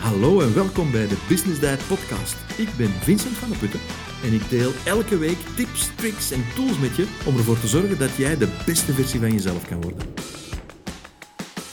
Hallo en welkom bij de Business Diet podcast. Ik ben Vincent van der Putten en ik deel elke week tips, tricks en tools met je om ervoor te zorgen dat jij de beste versie van jezelf kan worden.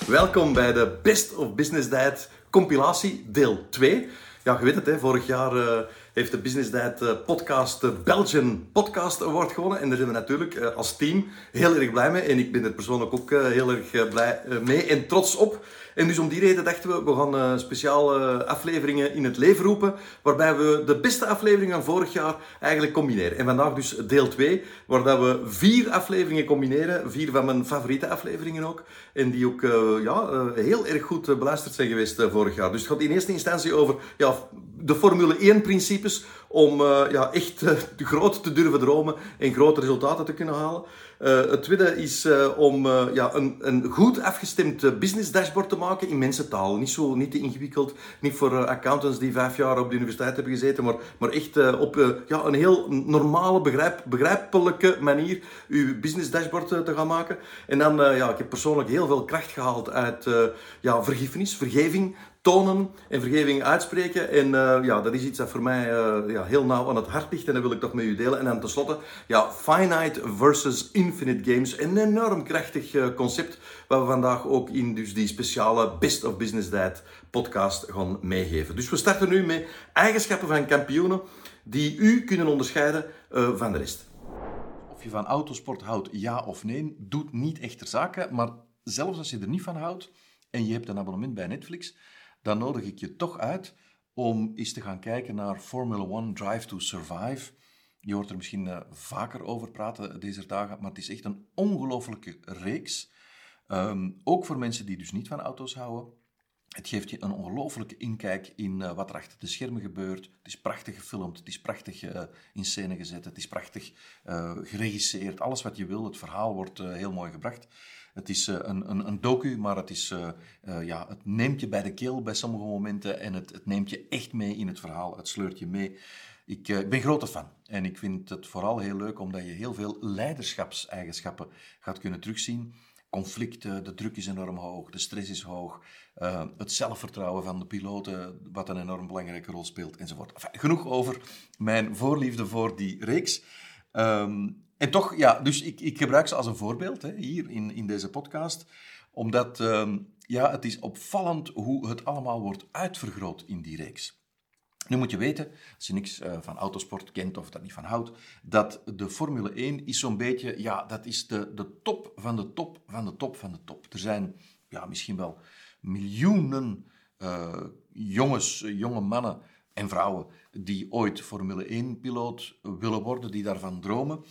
Welkom bij de Best of Business Diet compilatie deel 2. Ja, je weet het, hè, vorig jaar uh, heeft de Business Diet uh, podcast de Belgian Podcast Award gewonnen. En daar zijn we natuurlijk uh, als team heel erg blij mee. En ik ben er persoonlijk ook heel erg blij mee en trots op. En dus om die reden dachten we, we gaan uh, speciale afleveringen in het leven roepen, waarbij we de beste afleveringen van vorig jaar eigenlijk combineren. En vandaag dus deel 2, waar dat we vier afleveringen combineren, vier van mijn favoriete afleveringen ook, en die ook uh, ja, heel erg goed beluisterd zijn geweest vorig jaar. Dus het gaat in eerste instantie over ja, de Formule 1 principes om ja, echt groot te durven dromen en grote resultaten te kunnen halen. Uh, het tweede is uh, om uh, ja, een, een, goed afgestemd business dashboard te maken in mensentaal. Niet zo niet te ingewikkeld, niet voor accountants die vijf jaar op de universiteit hebben gezeten, maar, maar echt op ja, een heel normale, begrijp, begrijpelijke manier uw business dashboard te gaan maken. En dan, ja, ik heb persoonlijk heel veel kracht gehaald uit ja, vergiffenis, vergeving, tonen en vergeving uitspreken. En uh, ja, dat is iets dat voor mij uh, ja, heel nauw aan het hart ligt en dat wil ik toch met u delen. En dan tenslotte, ja, finite versus infinite games. Een enorm krachtig uh, concept waar we vandaag ook in dus die speciale Best of Business Diet podcast gaan meegeven. Dus we starten nu met eigenschappen van kampioenen die u kunnen onderscheiden van de rest. Of je van autosport houdt, ja of nee, doet niet echter zaken. Maar zelfs als je er niet van houdt en je hebt een abonnement bij Netflix dan nodig ik je toch uit om eens te gaan kijken naar Formula One Drive to Survive. Je hoort er misschien uh, vaker over praten deze dagen, maar het is echt een ongelofelijke reeks. Um, ook voor mensen die dus niet van auto's houden. Het geeft je een ongelofelijke inkijk in uh, wat er achter de schermen gebeurt. Het is prachtig gefilmd, het is prachtig uh, in scène gezet, het is prachtig geregisseerd. Alles wat je wil, het verhaal wordt heel mooi gebracht. Het is uh, een, een, een, docu, maar het, is, uh, uh, ja, het neemt je bij de keel bij sommige momenten en het, het neemt je echt mee in het verhaal. Het sleurt je mee. Ik, ik ben grote fan en ik vind het vooral heel leuk omdat je heel veel leiderschapseigenschappen gaat kunnen terugzien. Conflicten, de druk is enorm hoog, de stress is hoog, het zelfvertrouwen van de piloten, wat een enorm belangrijke rol speelt, enzovoort. Genoeg over mijn voorliefde voor die reeks. Um, en toch, ja, dus ik, ik gebruik ze als een voorbeeld hè, hier in, in deze podcast, omdat um, ja, het is opvallend hoe het allemaal wordt uitvergroot in die reeks. Nu moet je weten, als je niks uh, van autosport kent of dat niet van houdt, dat de Formule 1 is zo'n beetje, ja, dat is de, de top van de top van de top van de top. Er zijn ja, misschien wel miljoenen uh, jongens, jonge mannen en vrouwen die ooit Formule 1-piloot willen worden, die daarvan dromen.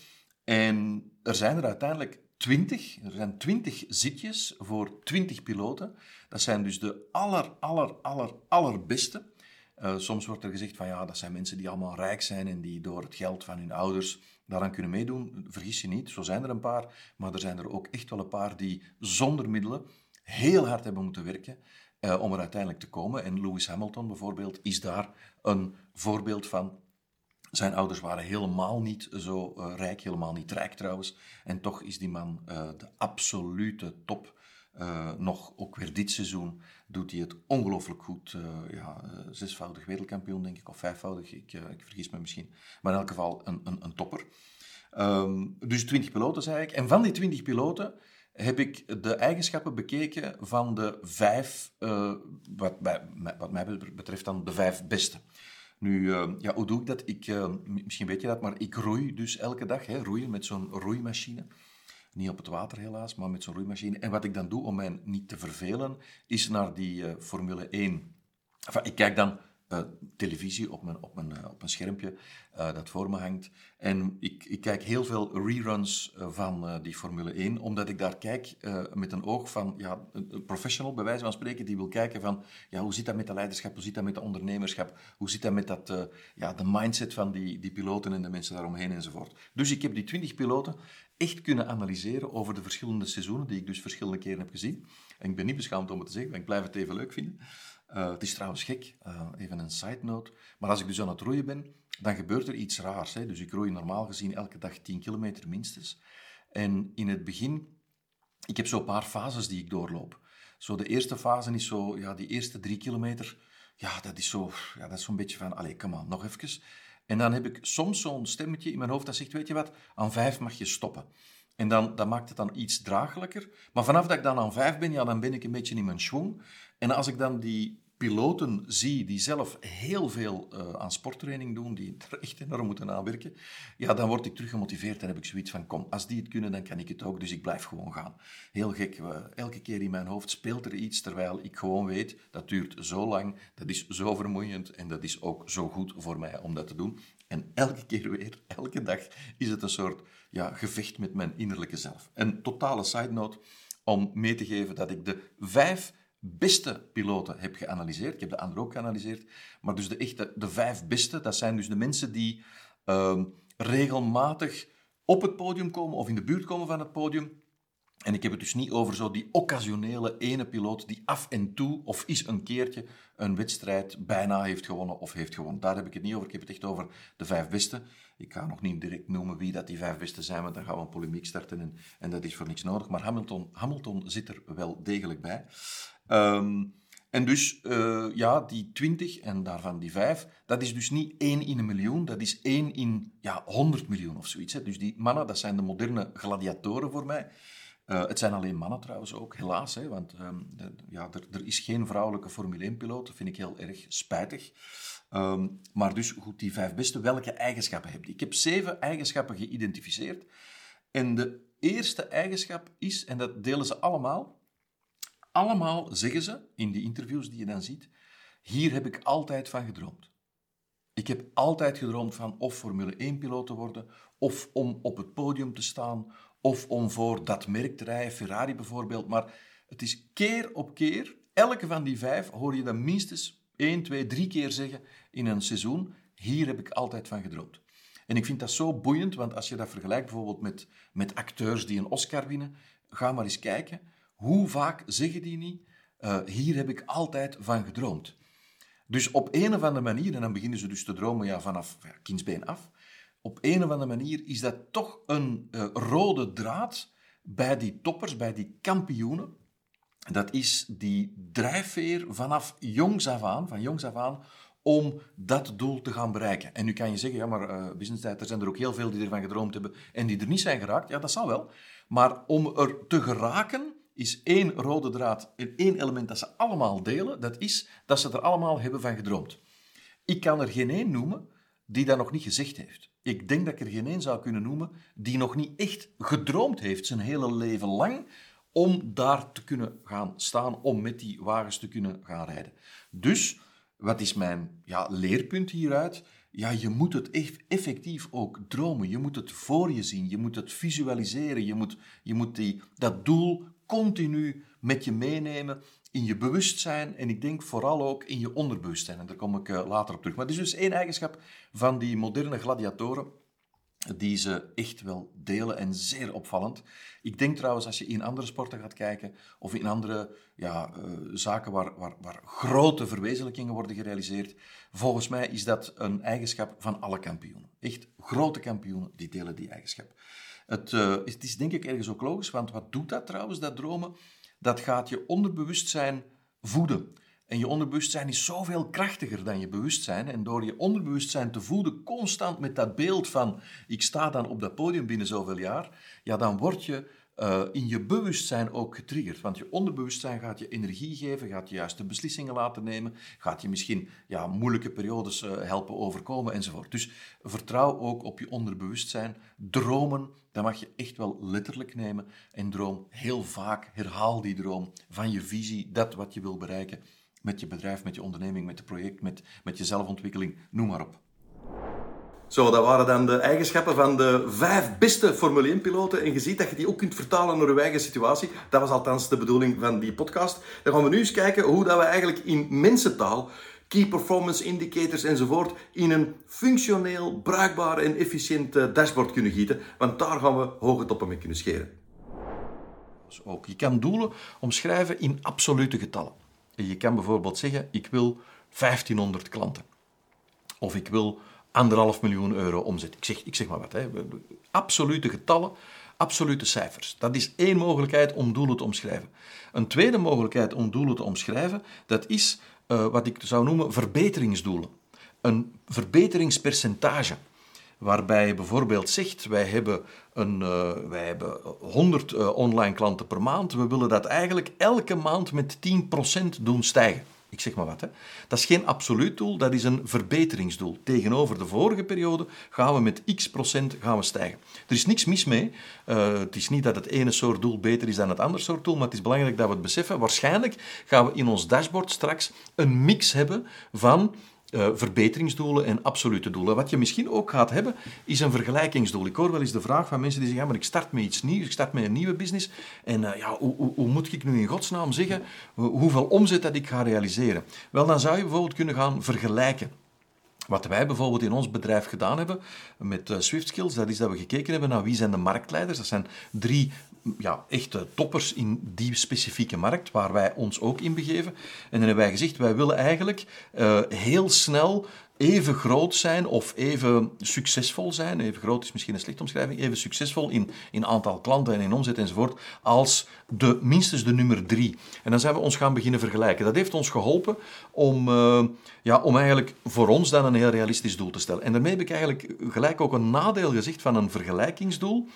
En er zijn er uiteindelijk 20. Er zijn 20 zitjes voor 20 piloten. Dat zijn dus de aller, aller, aller, allerbeste. Uh, soms wordt er gezegd van ja, dat zijn mensen die allemaal rijk zijn en die door het geld van hun ouders daaraan kunnen meedoen. Vergis je niet, zo zijn er een paar. Maar er zijn er ook echt wel een paar die zonder middelen heel hard hebben moeten werken uh, om er uiteindelijk te komen. En Lewis Hamilton bijvoorbeeld is daar een voorbeeld van. Zijn ouders waren helemaal niet zo uh, rijk, helemaal niet rijk trouwens. En toch is die man uh, de absolute top. Uh, nog ook weer dit seizoen doet hij het ongelooflijk goed. ja, zesvoudig wereldkampioen, denk ik, of vijfvoudig, ik, ik, vergis me misschien. Maar in elk geval een, een, een topper. Um, dus 20 piloten, zei ik. En van die 20 piloten heb ik de eigenschappen bekeken van de vijf, wat, wat mij betreft dan de vijf beste. Nu, uh, ja, hoe doe ik dat? Ik, uh, misschien weet je dat, maar ik roei dus elke dag. Hè, roeien met zo'n roeimachine. Niet op het water helaas, maar met zo'n roeimachine. En wat ik dan doe om mij niet te vervelen, is naar die uh, Formule 1. Enfin, ik kijk dan uh, televisie op mijn, op mijn, uh, op mijn schermpje uh, dat voor me hangt. En ik, ik kijk heel veel reruns van die Formule 1, omdat ik daar kijk met een oog van ja, een professional, bij wijze van spreken, die wil kijken van ja, hoe zit dat met de leiderschap, hoe zit dat met de ondernemerschap, hoe zit dat met dat, ja, de mindset van die, die piloten en de mensen daaromheen enzovoort. Dus ik heb die 20 piloten echt kunnen analyseren over de verschillende seizoenen, die ik dus verschillende keren heb gezien. En ik ben niet beschaamd om het te zeggen, maar ik blijf het even leuk vinden. Uh, het is trouwens gek, uh, even een side note. Maar als ik dus aan het roeien ben, dan gebeurt er iets raars. Hè? Dus ik roei normaal gezien elke dag 10 kilometer minstens. En in het begin, ik heb zo een paar fases die ik doorloop. Zo de eerste fase is zo, ja, die eerste drie kilometer, ja, dat is zo, ja, dat is zo'n beetje van, allee, kom aan, nog even. En dan heb ik soms zo'n stemmetje in mijn hoofd dat zegt, weet je wat, aan vijf mag je stoppen. En dan, dat maakt het dan iets draaglijker. Maar vanaf dat ik dan aan vijf ben, ja, dan ben ik een beetje in mijn schwung. En als ik dan die piloten zie die zelf heel veel uh, aan sporttraining doen, die er echt enorm moeten aanwerken, ja, dan word ik terug gemotiveerd en heb ik zoiets van, kom, als die het kunnen, dan kan ik het ook, dus ik blijf gewoon gaan. Heel gek, elke keer in mijn hoofd speelt er iets, terwijl ik gewoon weet, dat duurt zo lang, dat is zo vermoeiend en dat is ook zo goed voor mij om dat te doen. En elke keer weer, elke dag, is het een soort ja, gevecht met mijn innerlijke zelf. Een totale side note om mee te geven dat ik de vijf beste piloten heb geanalyseerd. Ik heb de anderen ook geanalyseerd. Maar dus de, echte, de vijf beste, dat zijn dus de mensen die uh, regelmatig op het podium komen of in de buurt komen van het podium. En ik heb het dus niet over zo die occasionele ene piloot die af en toe of is een keertje een wedstrijd bijna heeft gewonnen of heeft gewonnen. Daar heb ik het niet over. Ik heb het echt over de vijf beste. Ik ga nog niet direct noemen wie dat die vijf beste zijn, want dan gaan we een polemiek starten en, en dat is voor niks nodig. Maar Hamilton, Hamilton zit er wel degelijk bij. Um, en dus, uh, ja, die 20 en daarvan die 5, dat is dus niet 1 in een miljoen, dat is 1 in ja, 100 miljoen of zoiets. Hè. Dus die mannen, dat zijn de moderne gladiatoren voor mij. Uh, het zijn alleen mannen trouwens ook, helaas. Hè, want de, ja, er, is geen vrouwelijke Formule 1-piloot. Dat vind ik heel erg spijtig. Um, maar dus, goed, die vijf beste, welke eigenschappen heb je? Ik heb zeven eigenschappen geïdentificeerd. En de eerste eigenschap is, en dat delen ze allemaal, allemaal zeggen ze in die interviews die je dan ziet: hier heb ik altijd van gedroomd. Ik heb altijd gedroomd van of Formule 1-piloot te worden, of om op het podium te staan, of om voor dat merk te rijden, Ferrari bijvoorbeeld. Maar het is keer op keer, elke van die vijf hoor je dan minstens één, twee, drie keer zeggen in een seizoen: hier heb ik altijd van gedroomd. En ik vind dat zo boeiend, want als je dat vergelijkt bijvoorbeeld met, met acteurs die een Oscar winnen, ga maar eens kijken hoe vaak zeggen die niet, uh, hier heb ik altijd van gedroomd. Dus op een of andere manier, en dan beginnen ze dus te dromen ja, vanaf ja, kindsbeen af, op een of andere manier is dat toch een uh, rode draad bij die toppers, bij die kampioenen. Dat is die drijfveer vanaf jongs af aan, van jongs af aan, om dat doel te gaan bereiken. En nu kan je zeggen, ja, maar uh, business tijd, er zijn er ook heel veel die ervan gedroomd hebben en die er niet zijn geraakt. Ja, dat zal wel. Maar om er te geraken, is één rode draad en één element dat ze allemaal delen. Dat is dat ze er allemaal hebben van gedroomd. Ik kan er geen één noemen die dat nog niet gezegd heeft. Ik denk dat ik er geen één zou kunnen noemen die nog niet echt gedroomd heeft zijn hele leven lang om daar te kunnen gaan staan, om met die wagens te kunnen gaan rijden. Dus, wat is mijn ja, leerpunt hieruit? Ja, je moet het effectief ook dromen. Je moet het voor je zien. Je moet het visualiseren. Je moet, je moet die, dat doel continu met je meenemen in je bewustzijn en ik denk vooral ook in je onderbewustzijn. En daar kom ik eh, later op terug. Maar dit is dus één eigenschap van die moderne gladiatoren die ze echt wel delen en zeer opvallend. Ik denk trouwens, als je in andere sporten gaat kijken of in andere ja, uh, zaken waar, waar, waar grote verwezenlijkingen worden gerealiseerd, volgens mij is dat een eigenschap van alle kampioenen. Echt grote kampioenen die delen die eigenschap. Het, uh, het is denk ik ergens ook logisch, want wat doet dat trouwens, dat dromen? Dat gaat je onderbewustzijn voeden. En je onderbewustzijn is zoveel krachtiger dan je bewustzijn. En door je onderbewustzijn te voeden, constant met dat beeld van ik sta dan op dat podium binnen zoveel jaar, ja, dan word je uh, in je bewustzijn ook getriggerd. Want je onderbewustzijn gaat je energie geven, gaat je juiste beslissingen laten nemen, gaat je misschien ja, moeilijke periodes uh, helpen overkomen enzovoort. Dus vertrouw ook op je onderbewustzijn. Dromen, dat mag je echt wel letterlijk nemen. En droom heel vaak, herhaal die droom van je visie, dat wat je wil bereiken met je bedrijf, met je onderneming, met het project, met, met je zelfontwikkeling, noem maar op. Zo, dat waren dan de eigenschappen van de vijf beste Formule 1-piloten. En je ziet dat je die ook kunt vertalen naar je eigen situatie. Dat was althans de bedoeling van die podcast. Dan gaan we nu eens kijken hoe dat we eigenlijk in mensentaal key performance indicators enzovoort in een functioneel, bruikbaar en efficiënt eh, dashboard kunnen gieten. Want daar gaan we hoge toppen mee kunnen scheren. Dus ook. Je kan doelen omschrijven in absolute getallen. Je kan bijvoorbeeld zeggen, ik wil 1500 klanten. Of ik wil anderhalf miljoen euro omzet. Ik zeg, ik zeg maar wat. Hè. Absolute getallen. Absolute cijfers. Dat is één mogelijkheid om doelen te omschrijven. Een tweede mogelijkheid om doelen te omschrijven, dat is uh, wat ik zou noemen verbeteringsdoelen. Een verbeteringspercentage. Waarbij je bijvoorbeeld zegt, wij hebben, een, uh, wij hebben 100 uh, online klanten per maand. We willen dat eigenlijk elke maand met 10% doen stijgen. Ik zeg maar wat. Hè. Dat is geen absoluut doel, dat is een verbeteringsdoel. Tegenover de vorige periode gaan we met x procent gaan we stijgen. Er is niks mis mee. Uh, het is niet dat het ene soort doel beter is dan het andere soort doel, maar het is belangrijk dat we het beseffen. Waarschijnlijk gaan we in ons dashboard straks een mix hebben van uh, verbeteringsdoelen en absolute doelen. Wat je misschien ook gaat hebben, is een vergelijkingsdoel. Ik hoor wel eens de vraag van mensen die zeggen, maar ik start met iets nieuws, ik start met een nieuwe business, en uh, ja, hoe, hoe, hoe, moet ik nu in godsnaam zeggen hoeveel omzet dat ik ga realiseren? Wel, dan zou je bijvoorbeeld kunnen gaan vergelijken. Wat wij bijvoorbeeld in ons bedrijf gedaan hebben met uh, Swift Skills, dat is dat we gekeken hebben naar wie zijn de marktleiders. Dat zijn drie ja, echte toppers in die specifieke markt, waar wij ons ook in begeven. En dan hebben wij gezegd, wij willen eigenlijk uh, heel snel even groot zijn of even succesvol zijn, even groot is misschien een slechte omschrijving, even succesvol in, in aantal klanten en in omzet enzovoort, als de, minstens de nummer drie. En dan zijn we ons gaan beginnen vergelijken. Dat heeft ons geholpen om, uh, ja, om eigenlijk voor ons dan een heel realistisch doel te stellen. En daarmee heb ik eigenlijk gelijk ook een nadeel gezegd van een vergelijkingsdoel.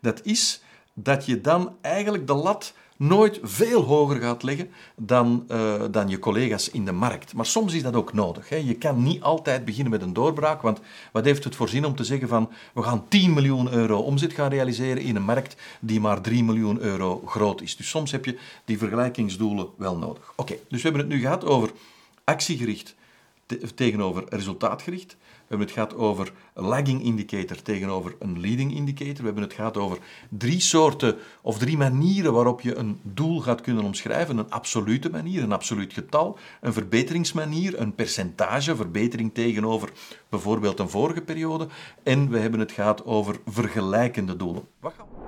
Dat is dat je dan eigenlijk de lat nooit veel hoger gaat leggen dan, uh, dan je collega's in de markt. Maar soms is dat ook nodig. Hè. Je kan niet altijd beginnen met een doorbraak, want wat heeft het voorzien om te zeggen van we gaan 10 miljoen euro omzet gaan realiseren in een markt die maar 3 miljoen euro groot is. Dus soms heb je die vergelijkingsdoelen wel nodig. Oké, dus we hebben het nu gehad over actiegericht tegenover resultaatgericht. We hebben het gehad over lagging indicator tegenover een leading indicator. We hebben het gehad over drie soorten of drie manieren waarop je een doel gaat kunnen omschrijven. Een absolute manier, een absoluut getal, een verbeteringsmanier, een percentage, verbetering tegenover bijvoorbeeld een vorige periode. En we hebben het gehad over vergelijkende doelen. Wat gaan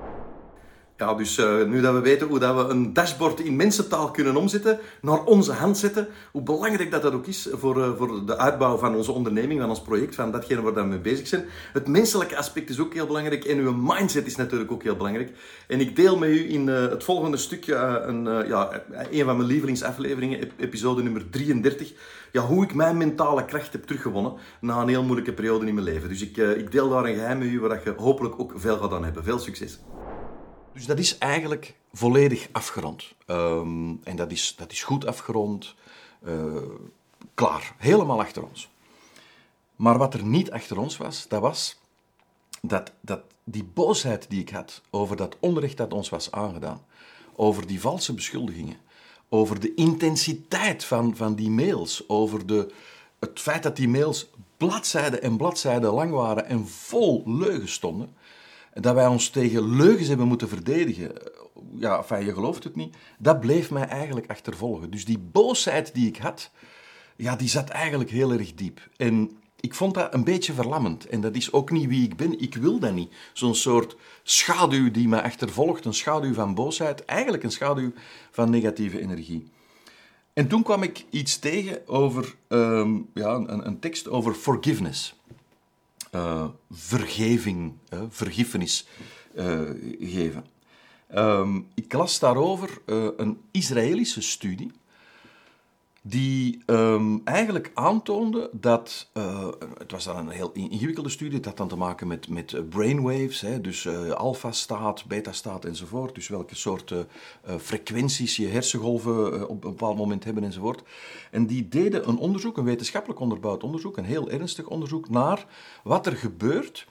dus uh, nu dat we weten hoe dat we een dashboard in mensentaal kunnen omzetten, naar onze hand zetten, hoe belangrijk dat dat ook is voor, uh, voor de uitbouw van onze onderneming, van ons project, van datgene waar we mee bezig zijn. Het menselijke aspect is ook heel belangrijk en uw mindset is natuurlijk ook heel belangrijk. En ik deel met u in uh, het volgende stukje een, ja, een van mijn lievelingsafleveringen, episode nummer 33, ja, hoe ik mijn mentale kracht heb teruggewonnen na een heel moeilijke periode in mijn leven. Dus ik, ik deel daar een geheim met u waar je hopelijk ook veel gaat aan hebben. Veel succes! Dus dat is eigenlijk volledig afgerond. Um, en dat is, dat is goed afgerond. Uh, klaar. Helemaal achter ons. Maar wat er niet achter ons was, dat was dat, dat die boosheid die ik had over dat onrecht dat ons was aangedaan, over die valse beschuldigingen, over de intensiteit van, van die mails, over de, het feit dat die mails bladzijden en bladzijden lang waren en vol leugens stonden, dat wij ons tegen leugens hebben moeten verdedigen, ja, je gelooft het niet, dat bleef mij eigenlijk achtervolgen. Dus die boosheid die ik had, ja, die zat eigenlijk heel erg diep. En ik vond dat een beetje verlammend. En dat is ook niet wie ik ben. Ik wil dat niet. Zo'n soort schaduw die mij achtervolgt, een schaduw van boosheid, eigenlijk een schaduw van negatieve energie. En toen kwam ik iets tegen over um, ja, een, een tekst over forgiveness uh, vergeving, uh, vergiffenis uh, geven. Um, ik las daarover een Israëlische studie die um, eigenlijk aantoonde dat, uh, het was dan een heel ingewikkelde studie, het had dan te maken met, met brainwaves, hè, dus uh, alfa-staat, beta-staat enzovoort, dus welke soort uh, frequenties je hersengolven op een bepaald moment hebben enzovoort. En die deden een onderzoek, een wetenschappelijk onderbouwd onderzoek, een heel ernstig onderzoek naar wat er gebeurt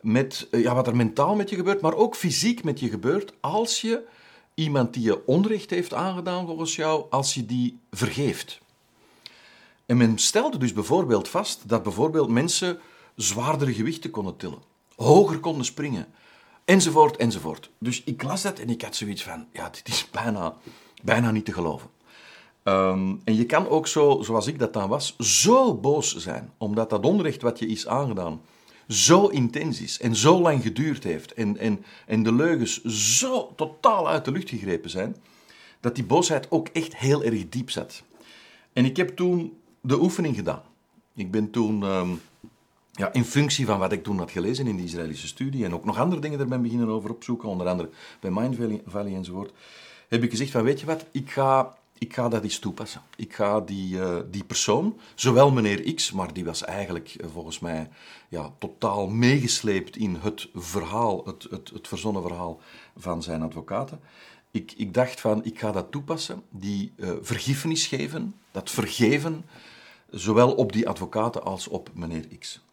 met, ja, wat er mentaal met je gebeurt, maar ook fysiek met je gebeurt als je iemand die je onrecht heeft aangedaan volgens jou, als je die vergeeft. En men stelde dus bijvoorbeeld vast dat bijvoorbeeld mensen zwaardere gewichten konden tillen, hoger konden springen, enzovoort, enzovoort. Dus ik las dat en ik had zoiets van, ja, dit is bijna, bijna niet te geloven. Um, en je kan ook zo, zoals ik dat dan was, zo boos zijn, omdat dat onrecht wat je is aangedaan zo intens is en zo lang geduurd heeft en, en, en de leugens zo totaal uit de lucht gegrepen zijn, dat die boosheid ook echt heel erg diep zat. En ik heb toen de oefening gedaan. Ik ben toen um, ja, in functie van wat ik toen had gelezen in de Israëlische studie en ook nog andere dingen er ben beginnen over opzoeken, onder andere bij Mind Valley enzovoort, heb ik gezegd van weet je wat, ik ga, ik ga dat eens toepassen. Ik ga die, uh, die persoon, zowel meneer X, maar die was eigenlijk uh, volgens mij ja, totaal meegesleept in het verhaal, het, het, het verzonnen verhaal van zijn advocaten. Ik, ik dacht van, ik ga dat toepassen, die uh, vergiffenis geven, dat vergeven, zowel op die advocaten als op meneer X.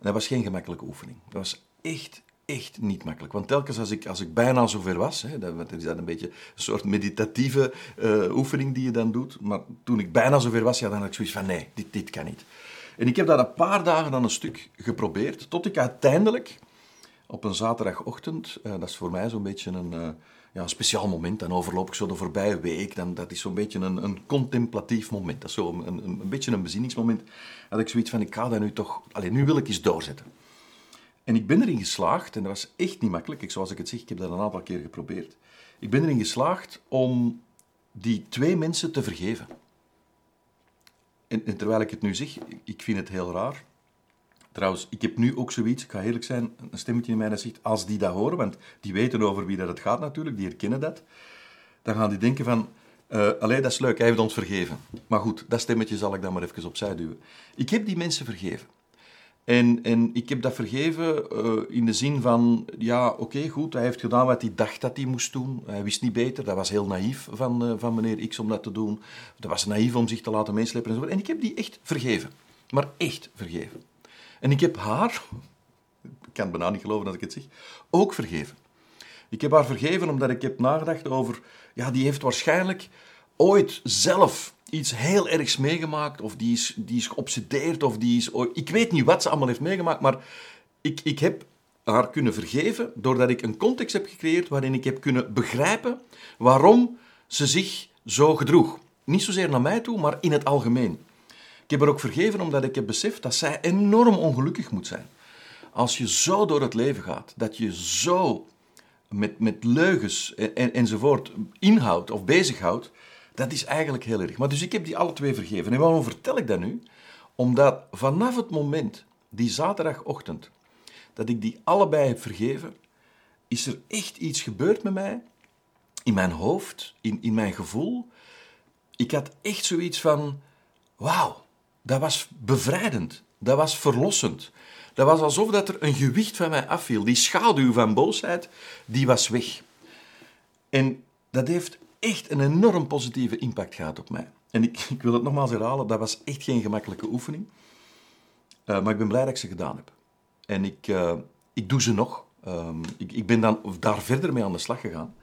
dat was geen gemakkelijke oefening. Dat was echt, echt niet makkelijk. Want telkens als ik, als ik bijna zover was, hè, dat is dat een beetje een soort meditatieve uh, oefening die je dan doet, maar toen ik bijna zover was, ja, dan had ik zoiets van, nee, dit, dit kan niet. En ik heb dat een paar dagen dan een stuk geprobeerd, tot ik uiteindelijk op een zaterdagochtend, uh, dat is voor mij zo'n beetje een... Uh, ja, een speciaal moment. Dan overloop ik zo de voorbije week. Dan, dat is zo'n beetje een, een contemplatief moment. Dat is zo een, een, een beetje een bezinningsmoment. Dat ik zoiets van, ik ga dat nu toch... Alleen nu wil ik eens doorzetten. En ik ben erin geslaagd, en dat was echt niet makkelijk. Ik, zoals ik het zeg, ik heb dat een aantal keer geprobeerd. Ik ben erin geslaagd om die twee mensen te vergeven. En, terwijl ik het nu zeg, ik vind het heel raar. Trouwens, ik heb nu ook zoiets, ik ga eerlijk zijn, een stemmetje in mij dat zegt, als die dat horen, want die weten over wie dat het gaat natuurlijk, die herkennen dat, dan gaan die denken van, uh, dat is leuk, hij heeft ons vergeven. Maar goed, dat stemmetje zal ik dan maar even opzij duwen. Ik heb die mensen vergeven. En, en ik heb dat vergeven uh, in de zin van, ja, oké, goed, hij heeft gedaan wat hij dacht dat hij moest doen. Hij wist niet beter, dat was heel naïef van, uh, van meneer X om dat te doen. Dat was naïef om zich te laten meeslepen enzovoort. En ik heb die echt vergeven. Maar echt vergeven. En ik heb haar, ik kan bijna niet geloven dat ik het zeg, ook vergeven. Ik heb haar vergeven omdat ik heb nagedacht over, ja, die heeft waarschijnlijk ooit zelf iets heel ergs meegemaakt, of die is, die is geobsedeerd, of die is... Ik weet niet wat ze allemaal heeft meegemaakt, maar ik, ik heb haar kunnen vergeven doordat ik een context heb gecreëerd waarin ik heb kunnen begrijpen waarom ze zich zo gedroeg. Niet zozeer naar mij toe, maar in het algemeen. Ik heb haar ook vergeven omdat ik heb beseft dat zij enorm ongelukkig moet zijn. Als je zo door het leven gaat, dat je zo met, met leugens en, en, enzovoort inhoudt of bezighoudt, dat is eigenlijk heel erg. Maar dus ik heb die alle twee vergeven. En waarom vertel ik dat nu? Omdat vanaf het moment, die zaterdagochtend, dat ik die allebei heb vergeven, is er echt iets gebeurd met mij, in mijn hoofd, in, in mijn gevoel. Ik had echt zoiets van, wauw, dat was bevrijdend. Dat was verlossend. Dat was alsof dat er een gewicht van mij afviel. Die schaduw van boosheid, die was weg. En dat heeft echt een enorm positieve impact gehad op mij. En ik, ik wil het nogmaals herhalen, dat was echt geen gemakkelijke oefening. Uh, maar ik ben blij dat ik ze gedaan heb. En ik, uh, ik doe ze nog. Um, ik, ik ben dan daar verder mee aan de slag gegaan.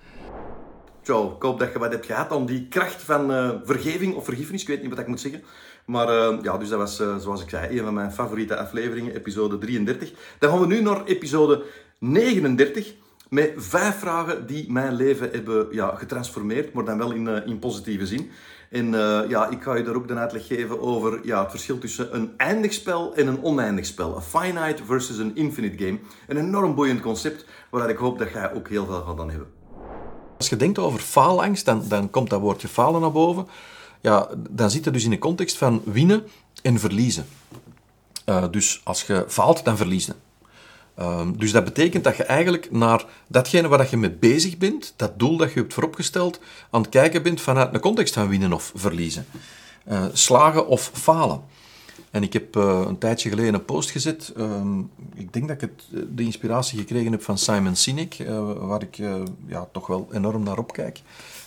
Zo, ik hoop dat je wat hebt gehad om die kracht van uh, vergeving of vergiffenis, ik weet niet wat ik moet zeggen. Maar ja, dus dat was, zoals ik zei, een van mijn favoriete afleveringen, episode 33. Dan gaan we nu naar episode 39 met vijf vragen die mijn leven hebben ja, getransformeerd, maar dan wel in, in positieve zin. En ja, ik ga je daar ook de uitleg geven over ja, het verschil tussen een eindig spel en een oneindig spel. Een finite versus een infinite game. Een enorm boeiend concept, waar ik hoop dat jij ook heel veel van hebben. Als je denkt over faalangst, dan, dan komt dat woordje falen naar boven. Ja, dan zit het dus in de context van winnen en verliezen. Uh, dus als je faalt, dan verlies Uh, dus dat betekent dat je eigenlijk naar datgene waar je mee bezig bent, dat doel dat je hebt vooropgesteld, aan het kijken bent vanuit een context van winnen of verliezen. Uh, slagen of falen. En ik heb uh, een tijdje geleden een post gezet. Uh, ik denk dat ik het, de inspiratie gekregen heb van Simon Sinek, waar ik ja, toch wel enorm naar opkijk.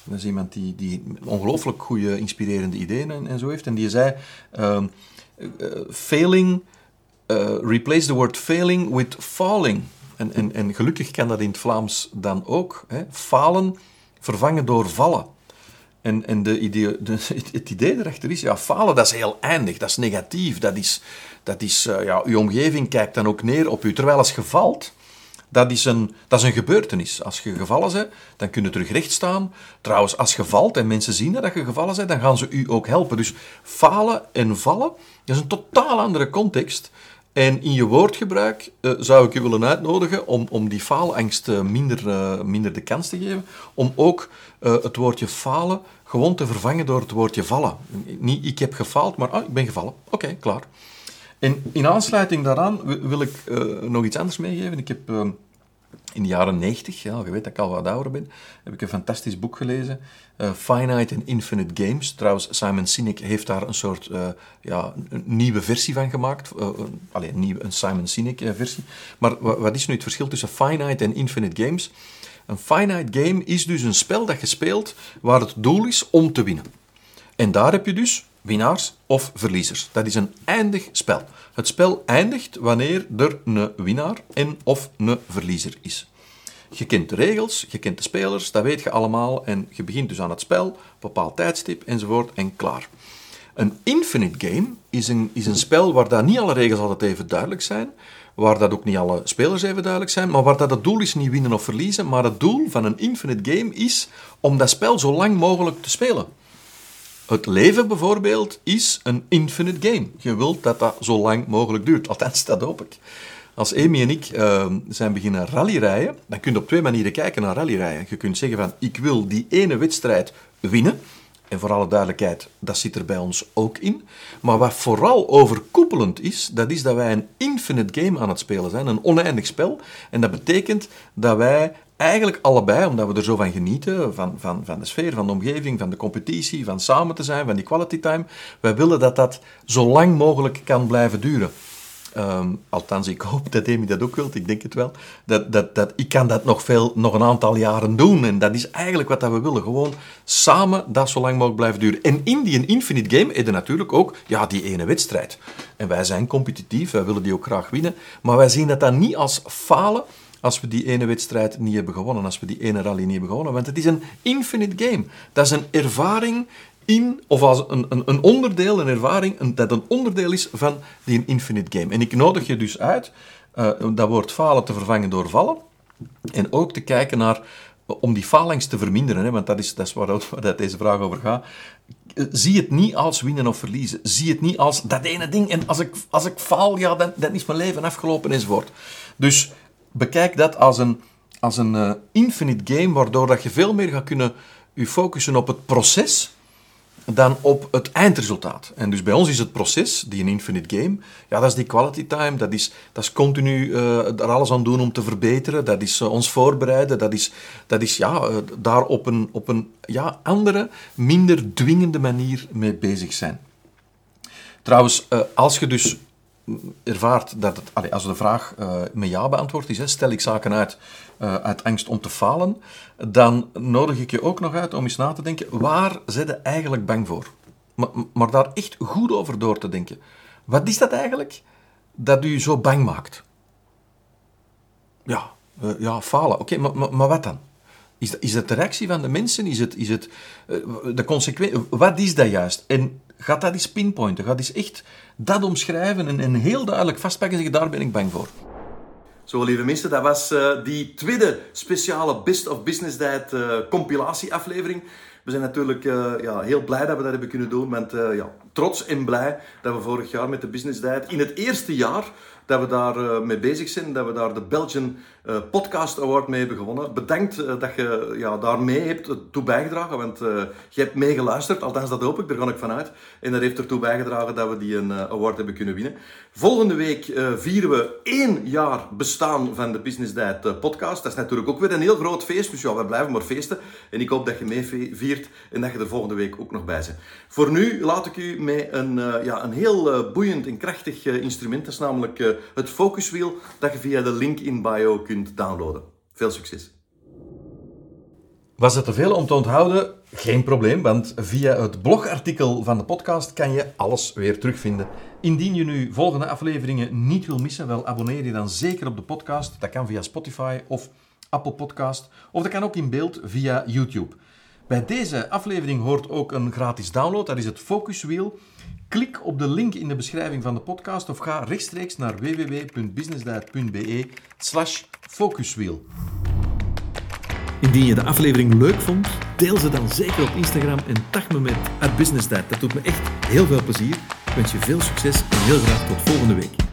Dat is iemand die, die ongelooflijk goede, inspirerende ideeën en, en, zo heeft. En die zei: ehm, Failing, replace the word failing with falling. En, en, en gelukkig kan dat in het Vlaams dan ook. Hè? Falen vervangen door vallen. En, en de idee, de, het idee erachter is, ja, falen dat is heel eindig, dat is negatief, dat is, dat is uh, ja, uw omgeving kijkt dan ook neer op u. Terwijl als je valt, dat is, een, dat is een gebeurtenis. Als je gevallen bent, dan kun je terug recht staan. Trouwens, als je valt en mensen zien dat je gevallen bent, dan gaan ze u ook helpen. Dus falen en vallen, is een totaal andere context. En in je woordgebruik uh, zou ik je willen uitnodigen om, om die faalangst uh, minder, uh, minder de kans te geven, om ook het woordje falen gewoon te vervangen door het woordje vallen. Niet ik heb gefaald, maar oh, ik ben gevallen. Oké, klaar. En in aansluiting daaraan wil ik nog iets anders meegeven. Ik heb ehm, in de jaren 90, ja, je weet dat ik al wat ouder ben, heb ik een fantastisch boek gelezen. Uh, Finite and Infinite Games. Trouwens, Simon Sinek heeft daar een soort uh, ja, een nieuwe versie van gemaakt. Uh, alleen een, een Simon Sinek versie. Maar wat is nu het verschil tussen Finite en Infinite Games? Een finite game is dus een spel dat je speelt waar het doel is om te winnen. En daar heb je dus winnaars of verliezers. Dat is een eindig spel. Het spel eindigt wanneer er een winnaar en of een verliezer is. Je kent de regels, je kent de spelers, dat weet je allemaal en je begint dus aan het spel, bepaald tijdstip enzovoort en klaar. Een infinite game is een, is een spel waar dat niet alle regels altijd even duidelijk zijn, waar dat ook niet alle spelers even duidelijk zijn, maar waar dat het doel is niet winnen of verliezen, maar het doel van een infinite game is om dat spel zo lang mogelijk te spelen. Het leven bijvoorbeeld is een infinite game. Je wilt dat dat zo lang mogelijk duurt. Althans, dat hoop ik. Als Amy en ik uh, zijn beginnen rallyrijden, dan kun je op twee manieren kijken naar rallyrijden. Je kunt zeggen van, ik wil die ene wedstrijd winnen. En voor alle duidelijkheid, dat zit er bij ons ook in. Maar wat vooral overkoepelend is, dat is dat wij een infinite game aan het spelen zijn. Een oneindig spel. En dat betekent dat wij eigenlijk allebei, omdat we er zo van genieten, van, van, van de sfeer, van de omgeving, van de competitie, van samen te zijn, van die quality time, wij willen dat dat zo lang mogelijk kan blijven duren. Um, althans, ik hoop dat Amy dat ook wilt, ik denk het wel. Dat, dat, dat, ik kan dat nog, veel, nog een aantal jaren doen. En dat is eigenlijk wat dat we willen. Gewoon samen dat zo lang mogelijk blijven duren. En in die Infinite Game is er natuurlijk ook ja, die ene wedstrijd. En wij zijn competitief, wij willen die ook graag winnen. Maar wij zien dat dan niet als falen als we die ene wedstrijd niet hebben gewonnen, als we die ene rally niet hebben gewonnen. Want het is een infinite game. Dat is een ervaring in, of als een, een, een onderdeel, een ervaring, een, dat een onderdeel is van die infinite game. En ik nodig je dus uit uh, dat woord falen te vervangen door vallen. En ook te kijken naar, om die falings te verminderen, hè, want dat is, dat is waar, waar deze vraag over gaat. Zie het niet als winnen of verliezen. Zie het niet als dat ene ding. En als ik, als ik faal, ja, dan, dan is mijn leven afgelopen enzovoort. Dus bekijk dat als een, als een uh, infinite game, waardoor dat je veel meer gaat kunnen je focussen op het proces dan op het eindresultaat. En dus bij ons is het proces, die een infinite game, ja, dat is die quality time, dat is, dat is continu uh, er alles aan doen om te verbeteren, dat is uh, ons voorbereiden, dat is, dat is ja, daar op een, op een ja, andere, minder dwingende manier mee bezig zijn. Trouwens, als je dus ervaart dat het, allez, als de vraag uh, met ja beantwoord is, hè, stel ik zaken uit uh, uit angst om te falen, dan nodig ik je ook nog uit om eens na te denken, waar zit je eigenlijk bang voor? Maar, maar daar echt goed over door te denken. Wat is dat eigenlijk dat u zo bang maakt? Ja, uh, ja falen. Oké, maar, maar, maar, wat dan? Is dat, is dat de reactie van de mensen? Is het, is het de consequentie? Wat is dat juist? En gaat dat eens pinpointen? Gaat eens echt dat omschrijven en, en heel duidelijk vastpakken en zeggen, daar ben ik bang voor. Zo, lieve mensen, dat was uh, die tweede speciale Best of Business Diet uh, compilatieaflevering. We zijn natuurlijk uh, ja, heel blij dat we dat hebben kunnen doen. Want ja, trots en blij dat we vorig jaar met de Business Diet in het eerste jaar dat we daar mee bezig zijn, dat we daar de Belgian uh, Podcast Award mee hebben gewonnen. Bedankt uh, dat je ja, daarmee hebt toe bijgedragen, want je hebt meegeluisterd, althans dat hoop ik, daar ga ik vanuit. En dat heeft ertoe bijgedragen dat we die een award hebben kunnen winnen. Volgende week vieren we één jaar bestaan van de Business Diet podcast. Dat is natuurlijk ook weer een heel groot feest, dus ja, we blijven maar feesten. En ik hoop dat je mee viert en dat je er volgende week ook nog bij bent. Voor nu laat ik u met een, ja, een heel boeiend en krachtig instrument, dat is namelijk het focuswiel dat je via de link in bio kunt downloaden. Veel succes! Was het te veel om te onthouden? Geen probleem, want via het blogartikel van de podcast kan je alles weer terugvinden. Indien je nu volgende afleveringen niet wil missen, wel abonneer je dan zeker op de podcast. Dat kan via Spotify of Apple Podcast, of dat kan ook in beeld via YouTube. Bij deze aflevering hoort ook een gratis download, dat is het Focuswiel. Klik op de link in de beschrijving van de podcast of ga rechtstreeks naar www.businessdiet.be slash focuswheel. Indien je de aflevering leuk vond, deel ze dan zeker op Instagram en tag me met businessdiet. Dat doet me echt heel veel plezier. Ik wens je veel succes en heel graag tot volgende week.